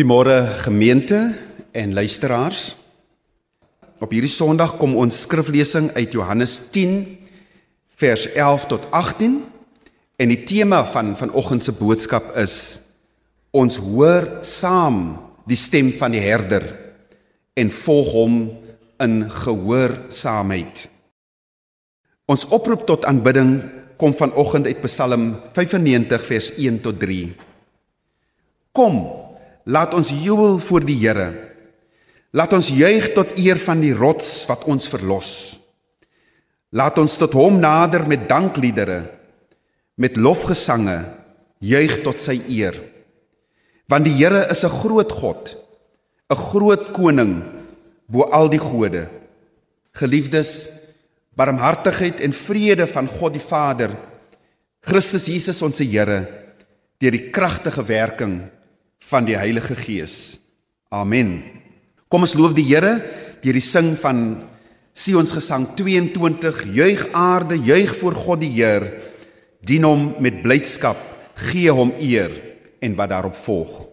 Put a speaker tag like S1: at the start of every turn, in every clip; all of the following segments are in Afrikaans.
S1: Goeiemôre gemeente en luisteraars. Op hierdie Sondag kom ons skriflesing uit Johannes 10 vers 11 tot 18 en die tema van vanoggend se boodskap is ons hoor saam die stem van die herder en volg hom in gehoorsaamheid. Ons oproep tot aanbidding kom vanoggend uit Psalm 95 vers 1 tot 3. Kom Laat ons jubel voor die Here. Laat ons juig tot eer van die rots wat ons verlos. Laat ons tot hom nader met dankliedere, met lofgesange, juig tot sy eer. Want die Here is 'n groot God, 'n groot koning bo al die gode. Geliefdes, barmhartigheid en vrede van God die Vader, Christus Jesus ons Here, deur die kragtige werking van die Heilige Gees. Amen. Kom ons loof die Here deur die sing van Sion's Gesang 22. Juig aarde, juig voor God die Heer. Dien hom met blydskap, gee hom eer en wat daarop volg.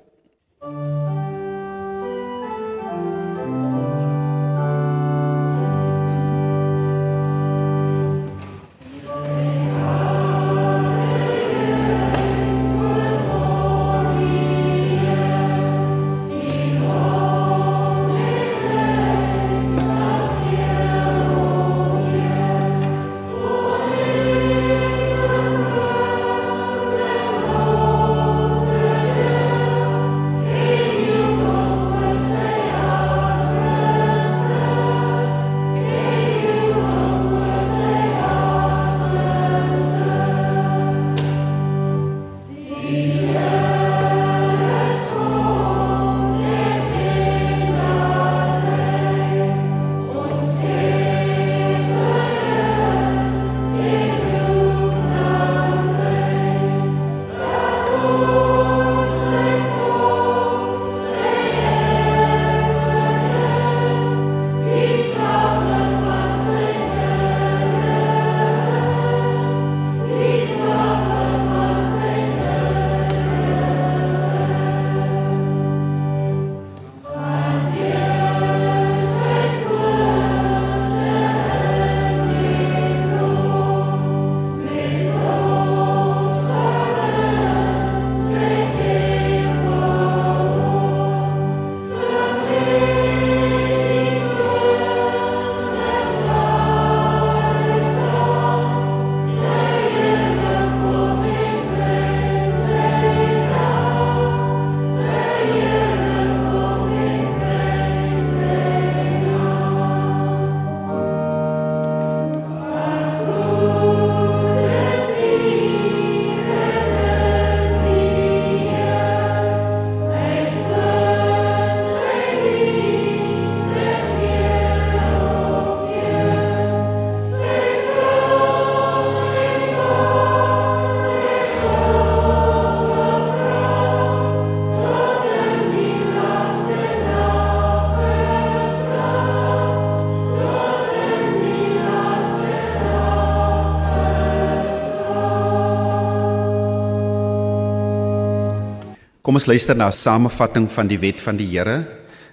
S1: Ons luister na 'n samevatting van die wet van die Here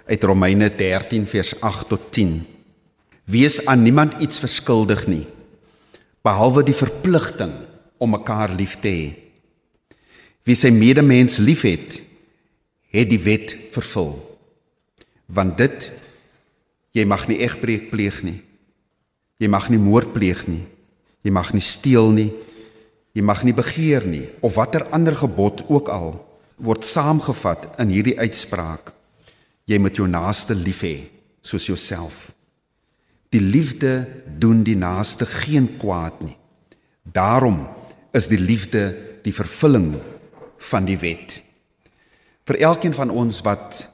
S1: uit Romeine 13 vers 8 tot 10. Wees aan niemand iets verskuldig nie behalwe die verpligting om mekaar lief te hê. Wie sy medemens liefhet, het die wet vervul. Want dit jy mag nie egbreek pleeg nie. Jy mag nie moord pleeg nie. Jy mag nie steel nie. Jy mag nie begeer nie of watter ander gebod ook al word saamgevat in hierdie uitspraak: Jy moet jou naaste lief hê soos jouself. Die liefde doen die naaste geen kwaad nie. Daarom is die liefde die vervulling van die wet. Vir elkeen van ons wat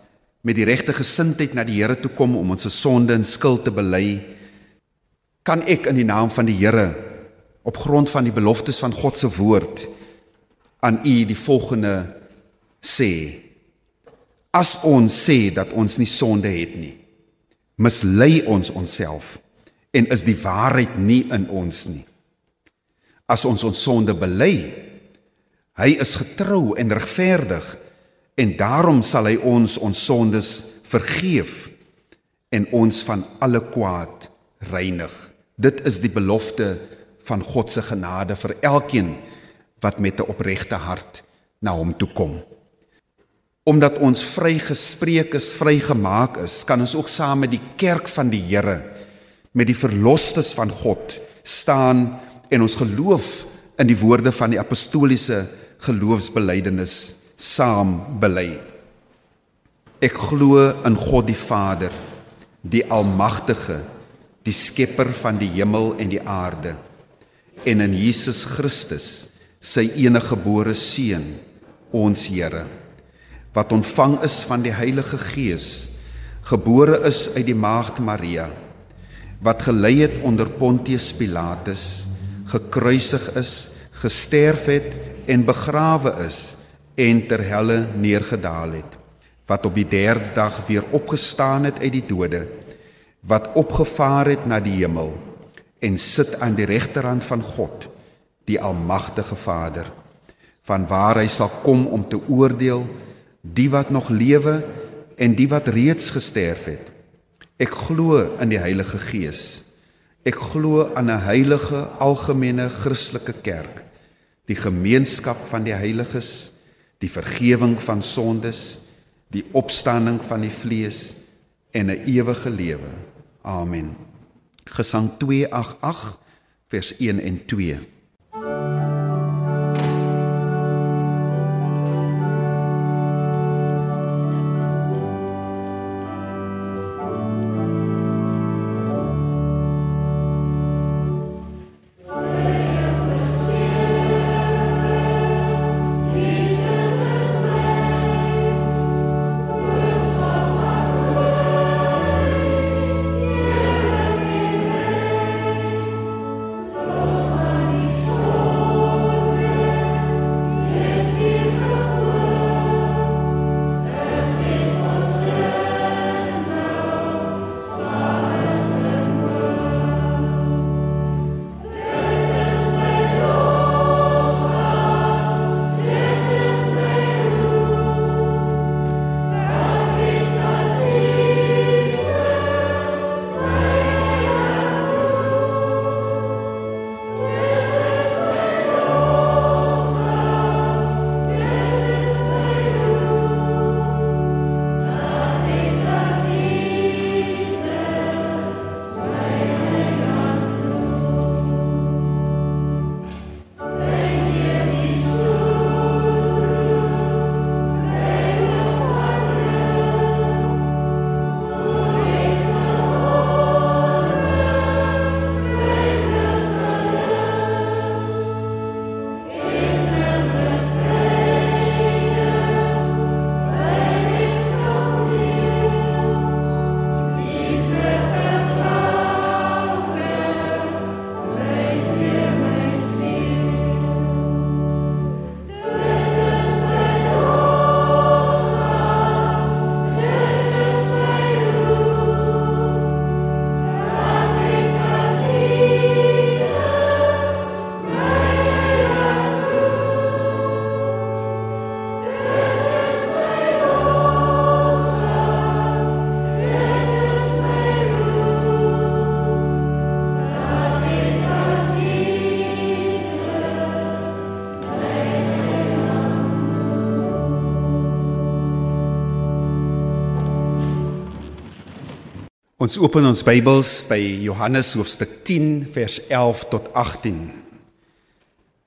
S1: met die regte gesindheid na die Here toe kom om ons sonde en skuld te bely, kan ek in die naam van die Here op grond van die beloftes van God se woord aan u die volgende sê as ons sê dat ons nie sonde het nie mislei ons onsself en is die waarheid nie in ons nie as ons ons sonde bely hy is getrou en regverdig En daarom sal hy ons ons sondes vergeef en ons van alle kwaad reinig. Dit is die belofte van God se genade vir elkeen wat met 'n opregte hart na hom toe kom. Omdat ons vrygespreek is, vrygemaak is, kan ons ook saam met die kerk van die Here met die verlosstes van God staan en ons geloof in die woorde van die apostoliese geloofsbelijdenis saam bely. Ek glo in God die Vader, die almagtige, die skepper van die hemel en die aarde en in Jesus Christus, sy enige gebore seun, ons Here, wat ontvang is van die Heilige Gees, gebore is uit die maagd Maria, wat gelei het onder Pontius Pilatus, gekruisig is, gesterf het en begrawe is en ter helle neergedaal het, wat op die derde dag weer opgestaan het uit die dode, wat opgevaar het na die hemel en sit aan die regterhand van God, die almagtige Vader, van waar hy sal kom om te oordeel die wat nog lewe en die wat reeds gesterf het. Ek glo in die Heilige Gees. Ek glo aan 'n heilige algemene Christelike kerk, die gemeenskap van die heiliges, die vergifnis van sondes, die opstanding van die vlees en 'n ewige lewe. Amen. Gesang 288 vers 1 en 2. Ons open ons Bybels by Johannes hoofstuk 10 vers 11 tot 18.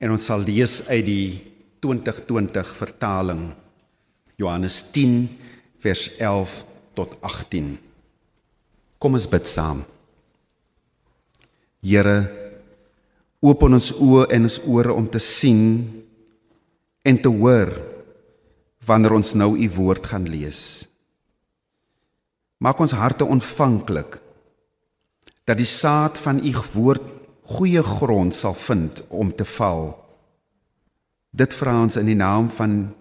S1: En ons sal lees uit die 2020 vertaling. Johannes 10 vers 11 tot 18. Kom ons bid saam. Here, open ons oë en ons ore om te sien en te hoor wanneer ons nou u woord gaan lees. Maak ons harte ontvanklik dat die saad van u woord goeie grond sal vind om te val. Dit vra ons in die naam van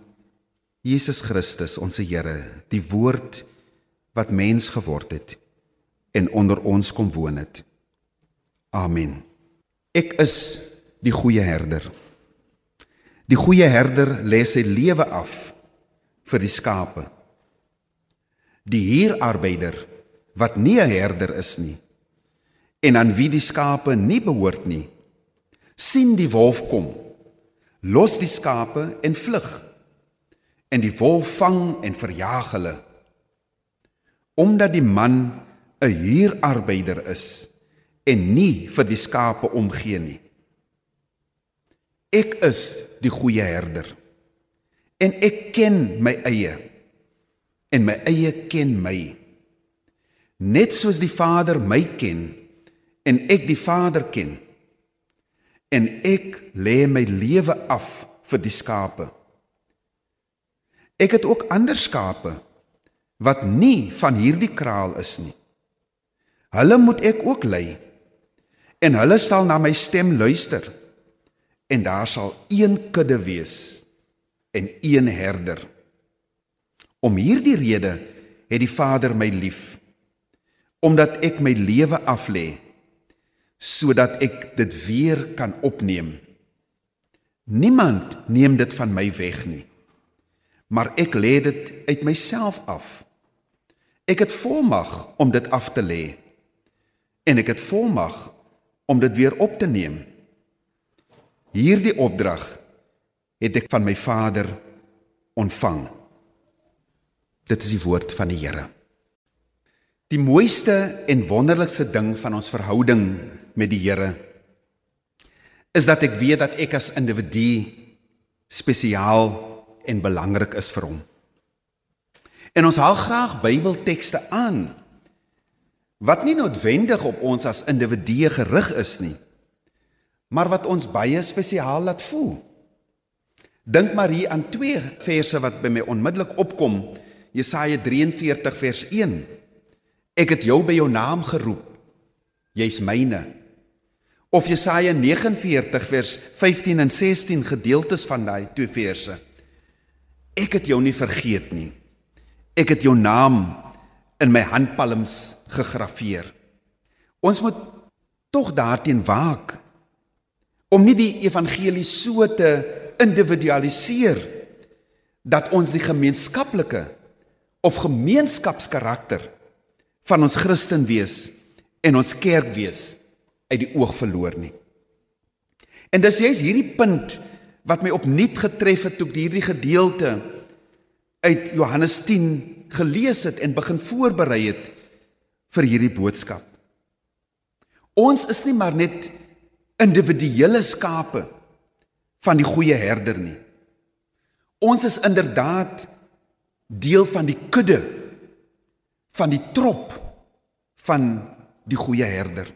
S1: Jesus Christus, ons Here, die woord wat mens geword het en onder ons kom woon het. Amen. Ek is die goeie herder. Die goeie herder lê sy lewe af vir die skape. Die huurarbeider wat nie 'n herder is nie en aan wie die skape nie behoort nie, sien die wolf kom, los die skape en vlug. En die wolf vang en verjaag hulle. Omdat die man 'n huurarbeider is en nie vir die skape omgee nie. Ek is die goeie herder. En ek ken my eie en my eie ken my. Net soos die Vader my ken en ek die Vader ken. En ek lê my lewe af vir die skape. Ek het ook ander skape wat nie van hierdie kraal is nie. Hulle moet ek ook lei en hulle sal na my stem luister en daar sal een kudde wees en een herder. Om hierdie rede het die Vader my lief omdat ek my lewe aflê sodat ek dit weer kan opneem. Niemand neem dit van my weg nie. Maar ek lê dit uit myself af. Ek het volmag om dit af te lê. En ek het volmag om dit weer op te neem. Hierdie opdrag het ek van my Vader ontvang. Dit is die woord van die Here. Die mooiste en wonderlikste ding van ons verhouding met die Here is dat ek weet dat ek as individu spesiaal en belangrik is vir hom. En ons haal graag Bybeltekste aan wat nie noodwendig op ons as individue gerig is nie, maar wat ons baie spesiaal laat voel. Dink maar hier aan twee verse wat by my onmiddellik opkom. Jesaja 43 vers 1. Ek het jou by jou naam geroep. Jy's myne. Of Jesaja 49 vers 15 en 16 gedeeltes van daai twee verse. Ek het jou nie vergeet nie. Ek het jou naam in my handpalms gegraveer. Ons moet tog daarteen waak om nie die evangelie so te individualiseer dat ons die gemeenskaplike of gemeenskapskarakter van ons Christen wees en ons kerk wees uit die oog verloor nie. En dis juist hierdie punt wat my opnuut getref het toe ek hierdie gedeelte uit Johannes 10 gelees het en begin voorberei het vir hierdie boodskap. Ons is nie maar net individuele skape van die goeie herder nie. Ons is inderdaad deel van die kudde van die trop van die goeie herder.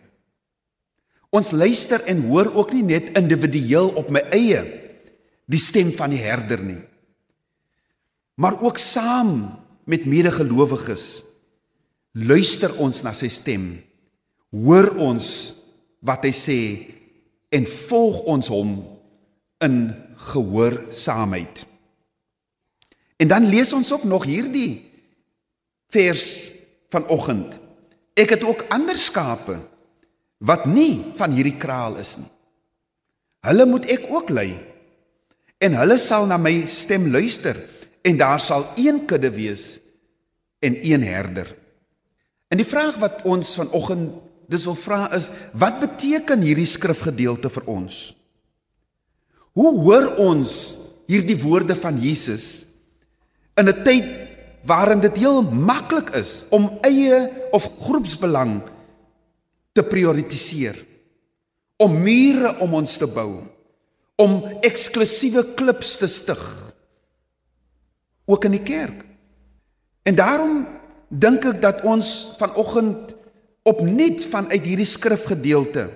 S1: Ons luister en hoor ook nie net individueel op my eie die stem van die herder nie. Maar ook saam met medegelowiges luister ons na sy stem. Hoor ons wat hy sê en volg ons hom in gehoorsaamheid. En dan lees ons ook nog hierdie vers vanoggend. Ek het ook ander skape wat nie van hierdie kraal is nie. Hulle moet ek ook lei. En hulle sal na my stem luister en daar sal een kudde wees en een herder. En die vraag wat ons vanoggend dis wil vra is wat beteken hierdie skrifgedeelte vir ons? Hoe hoor ons hierdie woorde van Jesus in 'n tyd waarin dit heel maklik is om eie of groepsbelang te prioritiseer? Om mure om ons te bou, om eksklusiewe klubs te stig ook in die kerk. En daarom dink ek dat ons vanoggend opnuut vanuit hierdie skrifgedeelte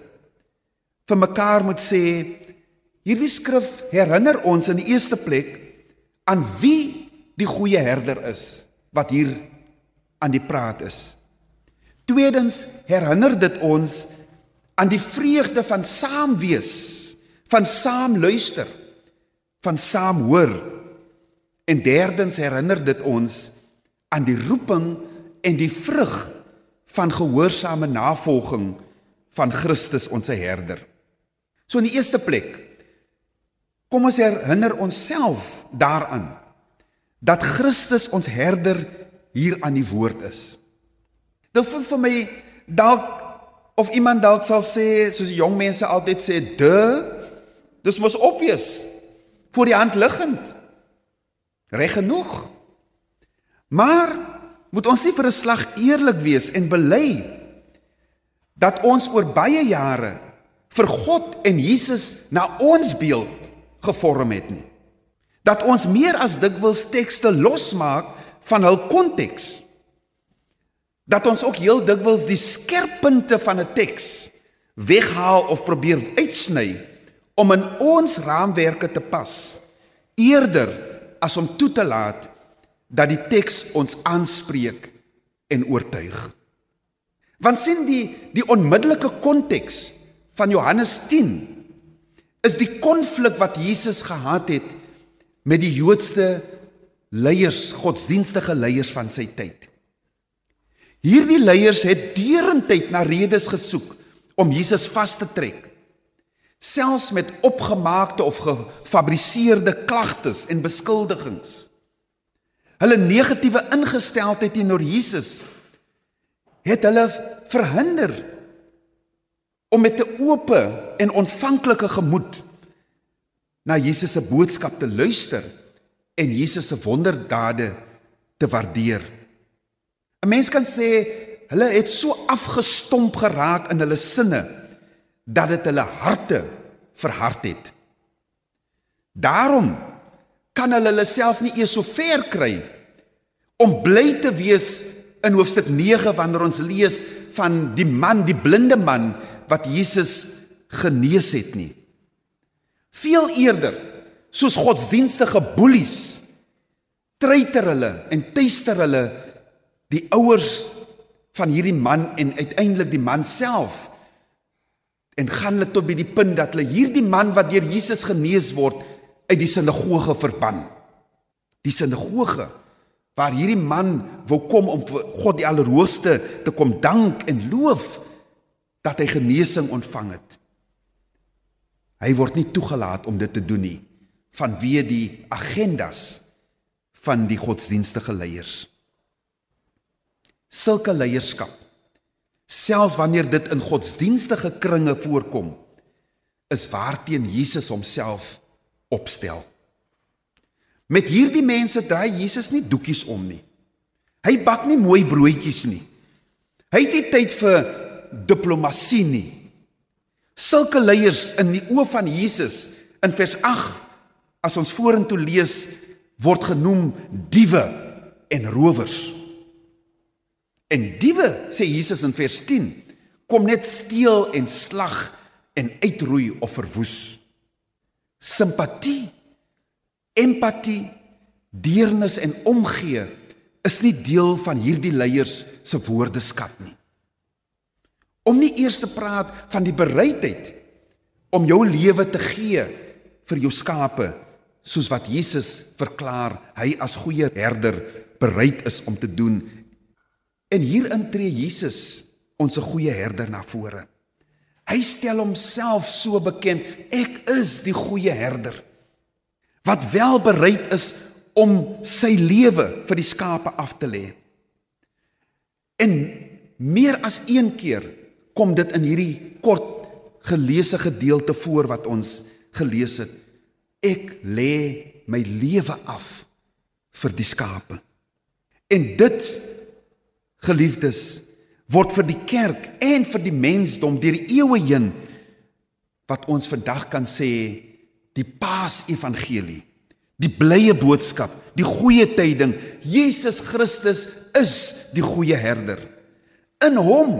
S1: vir mekaar moet sê hierdie skrif herinner ons in die eerste plek aan wie die goeie herder is wat hier aan die praat is. Tweedens herinner dit ons aan die vreugde van saam wees, van saam luister, van saam hoor. En derdens herinner dit ons aan die roeping en die vrug van gehoorsame navolging van Christus ons herder. So in die eerste plek kom ons herinner onsself daaraan dat Christus ons herder hier aan die woord is. Dit voel vir my dalk of iemand dalk sal sê soos die jong mense altyd sê, "De, dis mos obvious." Voor die hand liggend. Reg genoeg. Maar moet ons nie vir 'n slag eerlik wees en bely dat ons oor baie jare vir God en Jesus na ons beeld gevorm het nie. Dat ons meer as dikwels tekste losmaak van hul konteks. Dat ons ook heel dikwels die skerppunte van 'n teks weghaal of probeer uitsny om in ons raamwerke te pas eerder as om toe te laat dat die teks ons aanspreek en oortuig. Want sien die die onmiddellike konteks van Johannes 10 is die konflik wat Jesus gehad het met die Joodse leiers, godsdienstige leiers van sy tyd. Hierdie leiers het deurentyd na redes gesoek om Jesus vas te trek. Selfs met opgemaakte of gefabriseerde klagtes en beskuldigings. Hulle negatiewe ingesteldheid teenoor Jesus het hulle verhinder om met 'n oop en ontvanklike gemoed na Jesus se boodskap te luister en Jesus se wonderdade te waardeer. 'n Mens kan sê hulle het so afgestomp geraak in hulle sinne dat dit hulle harte verhard het. Daarom kan hulle hulle self nie eers so ver kry om bly te wees in hoofstuk 9 wanneer ons lees van die man, die blinde man wat Jesus genees het nie. Veel eerder soos godsdienstige boelies treiter hulle en tester hulle die ouers van hierdie man en uiteindelik die man self en gaan hulle tot by die punt dat hulle hierdie man wat deur Jesus genees word uit die sinagoge verban. Die sinagoge waar hierdie man wou kom om vir God die Allerhoogste te kom dank en loof dat hy genesing ontvang het. Hy word nie toegelaat om dit te doen nie vanweë die agendas van die godsdienstige leiers. Sulke leierskap selfs wanneer dit in godsdienstige kringe voorkom is waarteen Jesus homself opstel. Met hierdie mense draai Jesus nie doekies om nie. Hy bak nie mooi broodjies nie. Hy het nie tyd vir diplomatie nie. Sulke leiers in die oë van Jesus in vers 8 as ons vorentoe lees word genoem diewe en rowers. En diewe sê Jesus in vers 10 kom net steel en slag en uitroei of verwoes. Simpatie, empatie, deernis en omgee is nie deel van hierdie leiers se woordeskat nie. Om nie eers te praat van die bereidheid om jou lewe te gee vir jou skape soos wat Jesus verklaar hy as goeie herder bereid is om te doen. En hierin tree Jesus ons goeie herder na vore. Hy stel homself so bekend, ek is die goeie herder wat wel bereid is om sy lewe vir die skape af te lê. En meer as een keer kom dit in hierdie kort geleesde gedeelte voor wat ons gelees het. Ek lê my lewe af vir die skape. En dit geliefdes word vir die kerk en vir die mensdom deur die eeue heen wat ons vandag kan sê die Paasevangelie, die blye boodskap, die goeie tyding, Jesus Christus is die goeie herder. In hom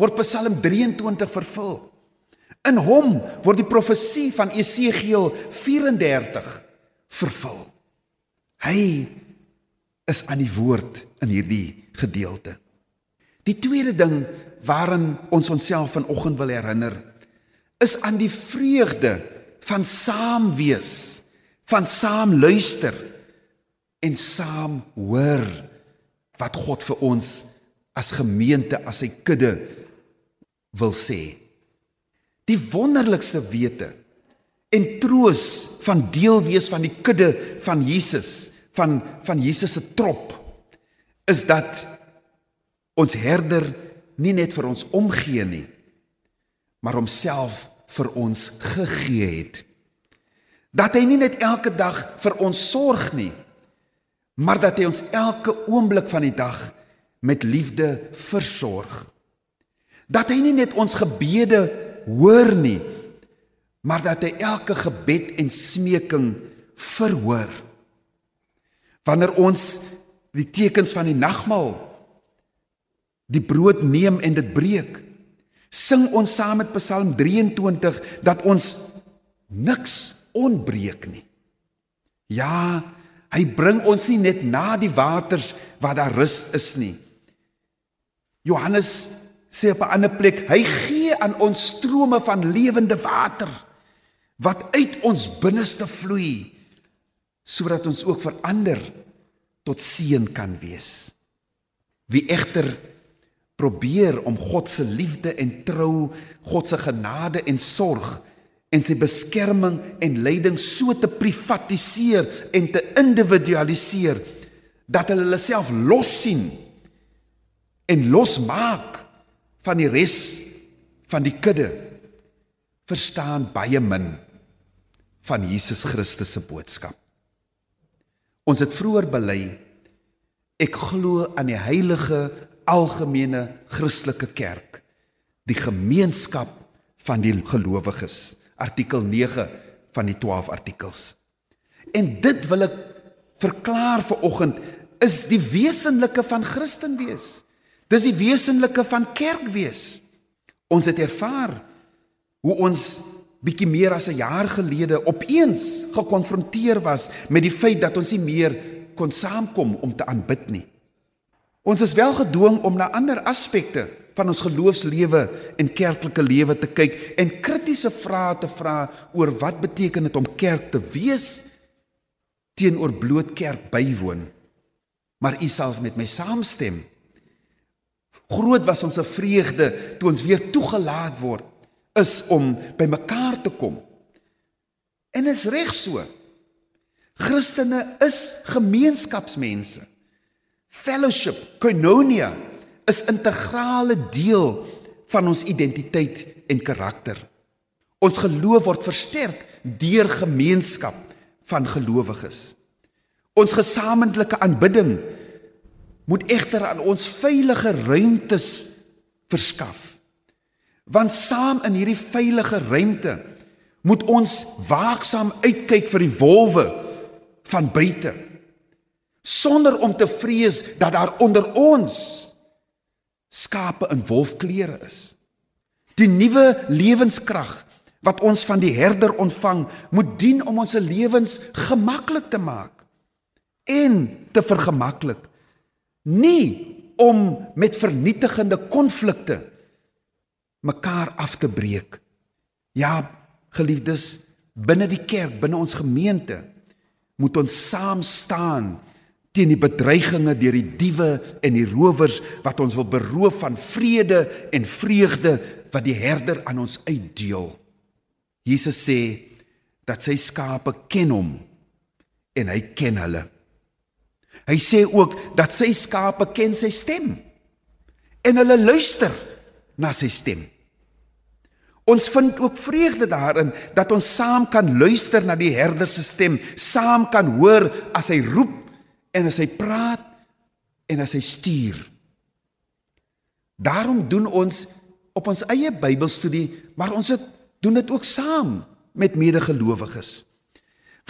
S1: word Psalm 23 vervul. In hom word die profesie van Esegiel 34 vervul. Hy is aan die woord in hierdie gedeelte. Die tweede ding waaraan ons onsself vanoggend wil herinner, is aan die vreugde van saam wees, van saam luister en saam hoor wat God vir ons as gemeente, as sy kudde wil sê. Die wonderlikste wete en troos van deel wees van die kudde van Jesus van van Jesus se trop is dat ons herder nie net vir ons omgee nie, maar homself vir ons gegee het. Dat hy nie net elke dag vir ons sorg nie, maar dat hy ons elke oomblik van die dag met liefde versorg. Dat hy nie net ons gebede hoor nie, maar dat hy elke gebed en smeking verhoor. Wanneer ons die tekens van die nagmaal die brood neem en dit breek, sing ons saam met Psalm 23 dat ons niks onbreek nie. Ja, hy bring ons nie net na die waters waar daar rus is nie. Johannes sê op 'n ander plek, hy gee aan ons strome van lewende water wat uit ons binneste vloei sodat ons ook verander tot seën kan wees. Wie egter probeer om God se liefde en trou, God se genade en sorg en sy beskerming en leiding so te privatiseer en te individualiseer dat hulle hulle self los sien en losmaak van die res van die kudde verstaan baie min van Jesus Christus se boodskap. Ons het vroeër bely ek glo aan die heilige algemene Christelike kerk, die gemeenskap van die gelowiges, artikel 9 van die 12 artikels. En dit wil ek verklaar vir oggend is die wesenlike van Christen wees. Dis die wesenlike van kerk wees. Ons het ervaar hoe ons bietjie meer as 'n jaar gelede opeens gekonfronteer was met die feit dat ons nie meer kon saamkom om te aanbid nie. Ons is wel gedwing om na ander aspekte van ons geloofslewe en kerklike lewe te kyk en kritiese vrae te vra oor wat beteken dit om kerk te wees teenoor bloot kerk bywoon. Maar u sal met my saamstem. Groot was ons vreugde toe ons weer toegelaat word is om by mekaar te kom. En is reg so. Christene is gemeenskapsmense. Fellowship, koinonia is integrale deel van ons identiteit en karakter. Ons geloof word versterk deur gemeenskap van gelowiges. Ons gesamentlike aanbidding moet egter aan ons veilige ruimtes verskaf. Want saam in hierdie veilige ruimte moet ons waaksaam uitkyk vir die wolwe van buite sonder om te vrees dat daar onder ons skape in wolfklere is. Die nuwe lewenskrag wat ons van die herder ontvang, moet dien om ons lewens gemaklik te maak en te vergemaklik. Nie om met vernietigende konflikte mekaar af te breek. Ja, geliefdes, binne die kerk, binne ons gemeente moet ons saam staan teen die bedreigings deur die diewe en die rowers wat ons wil beroof van vrede en vreugde wat die herder aan ons uitdeel. Jesus sê dat sy skape ken hom en hy ken hulle. Hy sê ook dat sy skape ken sy stem en hulle luister na sy stem. Ons vind ook vreugde daarin dat ons saam kan luister na die herder se stem, saam kan hoor as hy roep en as hy praat en as hy stuur. Daarom doen ons op ons eie Bybelstudie, maar ons het doen dit ook saam met medegelowiges.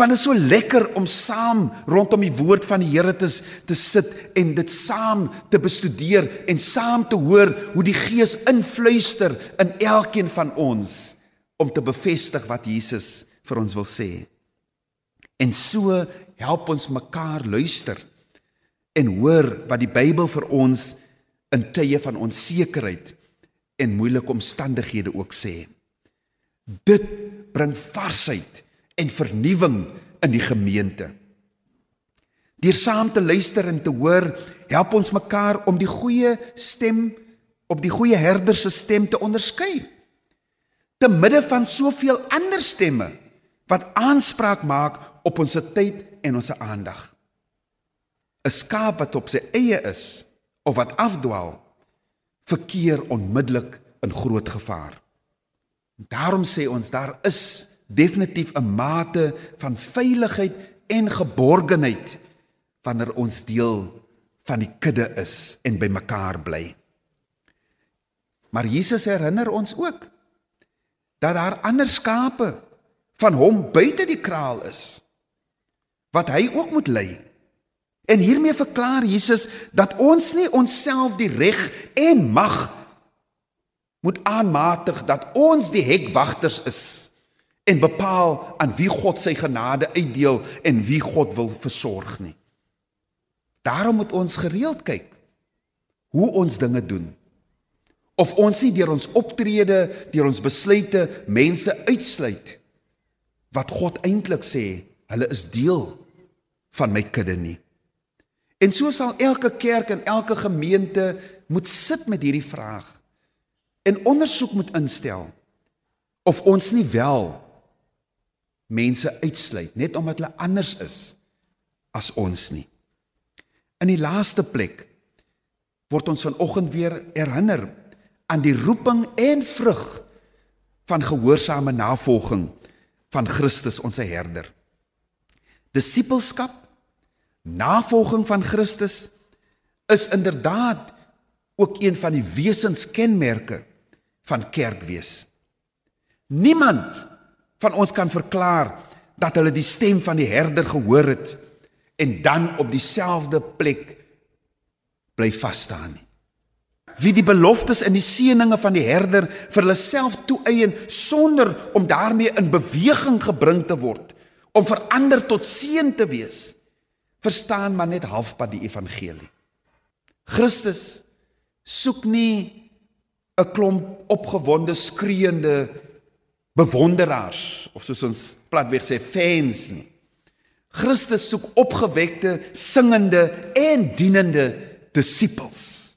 S1: Want dit is so lekker om saam rondom die woord van die Here te te sit en dit saam te bestudeer en saam te hoor hoe die Gees influister in elkeen van ons om te bevestig wat Jesus vir ons wil sê. En so help ons mekaar luister en hoor wat die Bybel vir ons in tye van onsekerheid en moeilike omstandighede ook sê. Dit bring varsheid en vernuwing in die gemeente. Deur saam te luister en te hoor, help ons mekaar om die goeie stem op die goeie herder se stem te onderskei. Te midde van soveel ander stemme wat aanspraak maak op ons tyd en ons aandag. 'n skaap wat op sy eie is of wat afdwaal, verkeer onmiddellik in groot gevaar. Daarom sê ons daar is definitief 'n mate van veiligheid en geborgenheid wanneer ons deel van die kudde is en by mekaar bly. Maar Jesus herinner ons ook dat daar ander skape van hom buite die kraal is wat hy ook moet lei. En hiermee verklaar Jesus dat ons nie onsself die reg en mag moet aanmatig dat ons die hekwagters is en bepaal aan wie God sy genade uitdeel en wie God wil versorg nie. Daarom moet ons gereeld kyk hoe ons dinge doen of ons nie deur ons optrede, deur ons besluite mense uitsluit wat God eintlik sê hulle is deel van my kudde nie. En so sal elke kerk en elke gemeente moet sit met hierdie vraag en ondersoek moet instel of ons nie wel mense uitsluit net omdat hulle anders is as ons nie. In die laaste plek word ons vanoggend weer herinner aan die roeping en vrug van gehoorsame navolging van Christus ons herder. Disippelskap, navolging van Christus is inderdaad ook een van die wesenskenmerke van kerkwees. Niemand van ons kan verklaar dat hulle die stem van die herder gehoor het en dan op dieselfde plek bly vas staan nie. Wie die beloftes en die seëninge van die herder vir hulle self toeëien sonder om daarmee in beweging gebring te word om verander tot seën te wees verstaan maar net halfpad die evangelie. Christus soek nie 'n klomp opgewonde skreeende bewonderaars of soos ons platweg sê fans nie Christus soek opgewekte singende en dienende disippels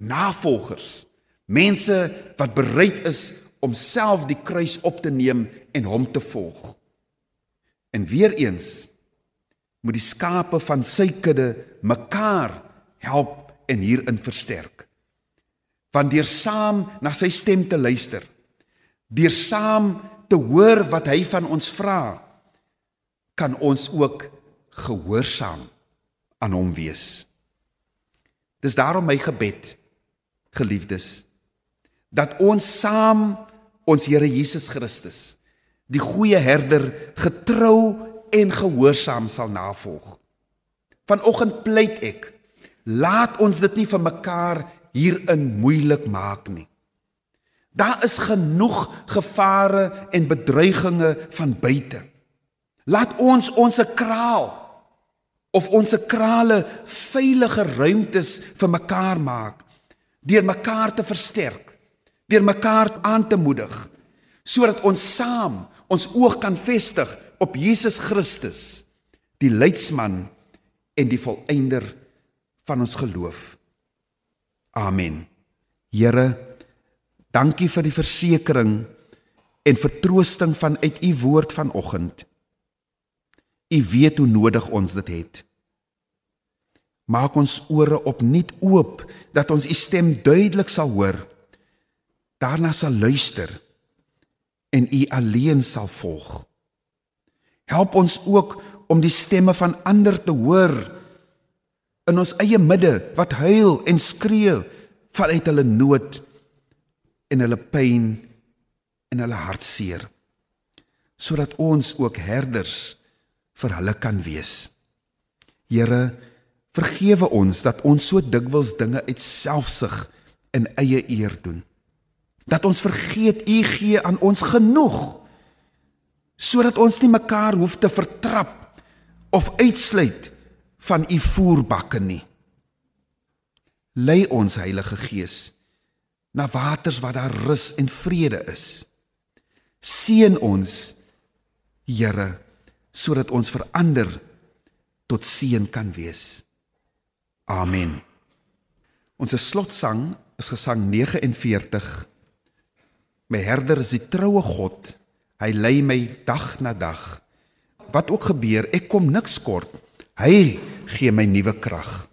S1: navolgers, mense wat bereid is om self die kruis op te neem en hom te volg. En weer eens moet die skape van sy kudde mekaar help en hierin versterk. Want deur saam na sy stem te luister, deur saam te hoor wat hy van ons vra, kan ons ook gehoorsaam aan hom wees. Dis daarom my gebed geliefdes dat ons saam ons Here Jesus Christus die goeie herder getrou en gehoorsaam sal navolg. Vanoggend pleit ek laat ons dit nie vir mekaar hierin moeilik maak nie. Daar is genoeg gevare en bedreigings van buite. Laat ons ons kraal of ons krale veilige ruimtes vir mekaar maak deur mekaar te versterk, deur mekaar aan te moedig, sodat ons saam ons oog kan vestig op Jesus Christus, die leidsman en die volëinder van ons geloof. Amen. Here, dankie vir die versekering en vertroosting vanuit u woord vanoggend. U weet hoe nodig ons dit het. Maak ons ore opnuut oop dat ons u stem duidelik sal hoor. Daarna sal luister en u alleen sal volg. Help ons ook om die stemme van ander te hoor in ons eie midde wat huil en skree vanuit hulle nood en hulle pyn en hulle hartseer sodat ons ook herders vir hulle kan wees. Here Vergewe ons dat ons so dikwels dinge uit selfsug en eie eer doen. Dat ons vergeet U gee aan ons genoeg sodat ons nie mekaar hoef te vertrap of uitsluit van U voerbakke nie. Lei ons Heilige Gees na waters waar daar rus en vrede is. Seën ons Here sodat ons verander tot seën kan wees. Amen. Ons slotsang is gesang 49. My herder is die troue God. Hy lei my dag na dag. Wat ook gebeur, ek kom niks kort. Hy gee my nuwe krag.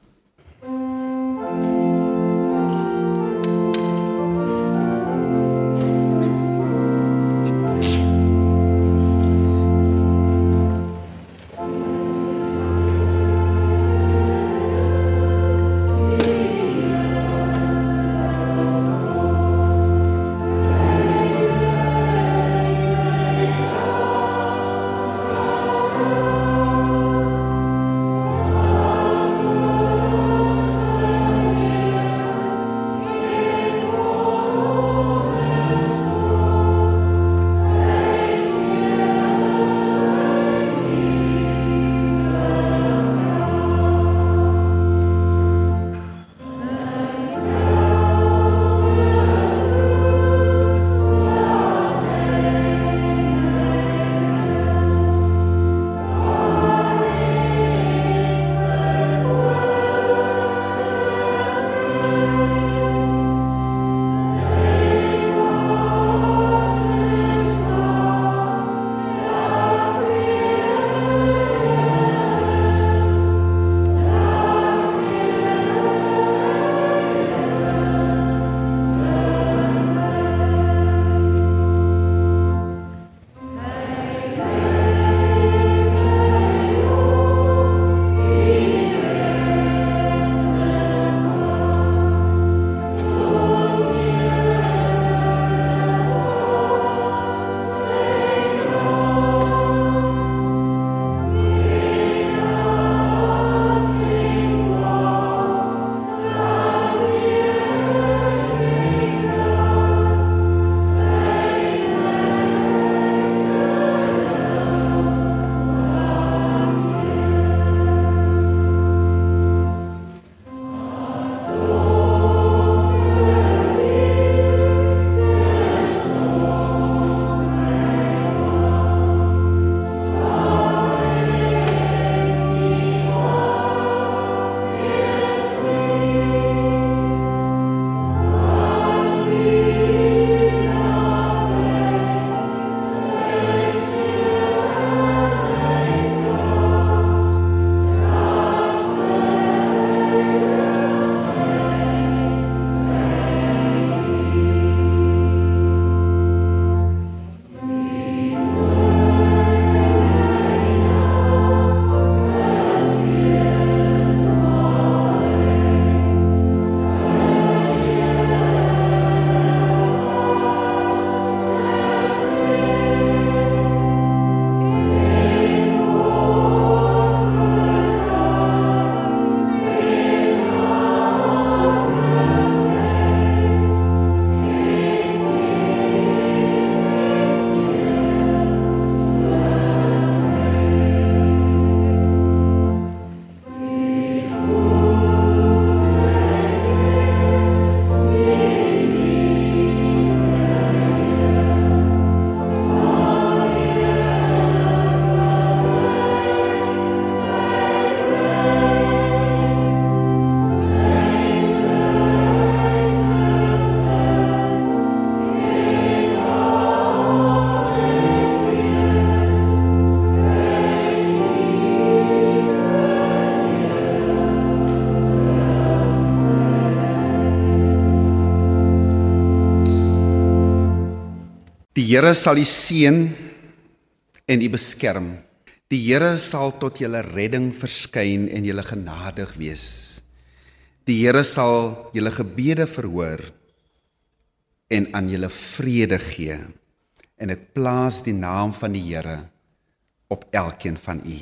S1: Here sal u seën en u beskerm. Die Here sal tot julle redding verskyn en julle genadig wees. Die Here sal julle gebede verhoor en aan julle vrede gee. En ek plaas die naam van die Here op elkeen van u.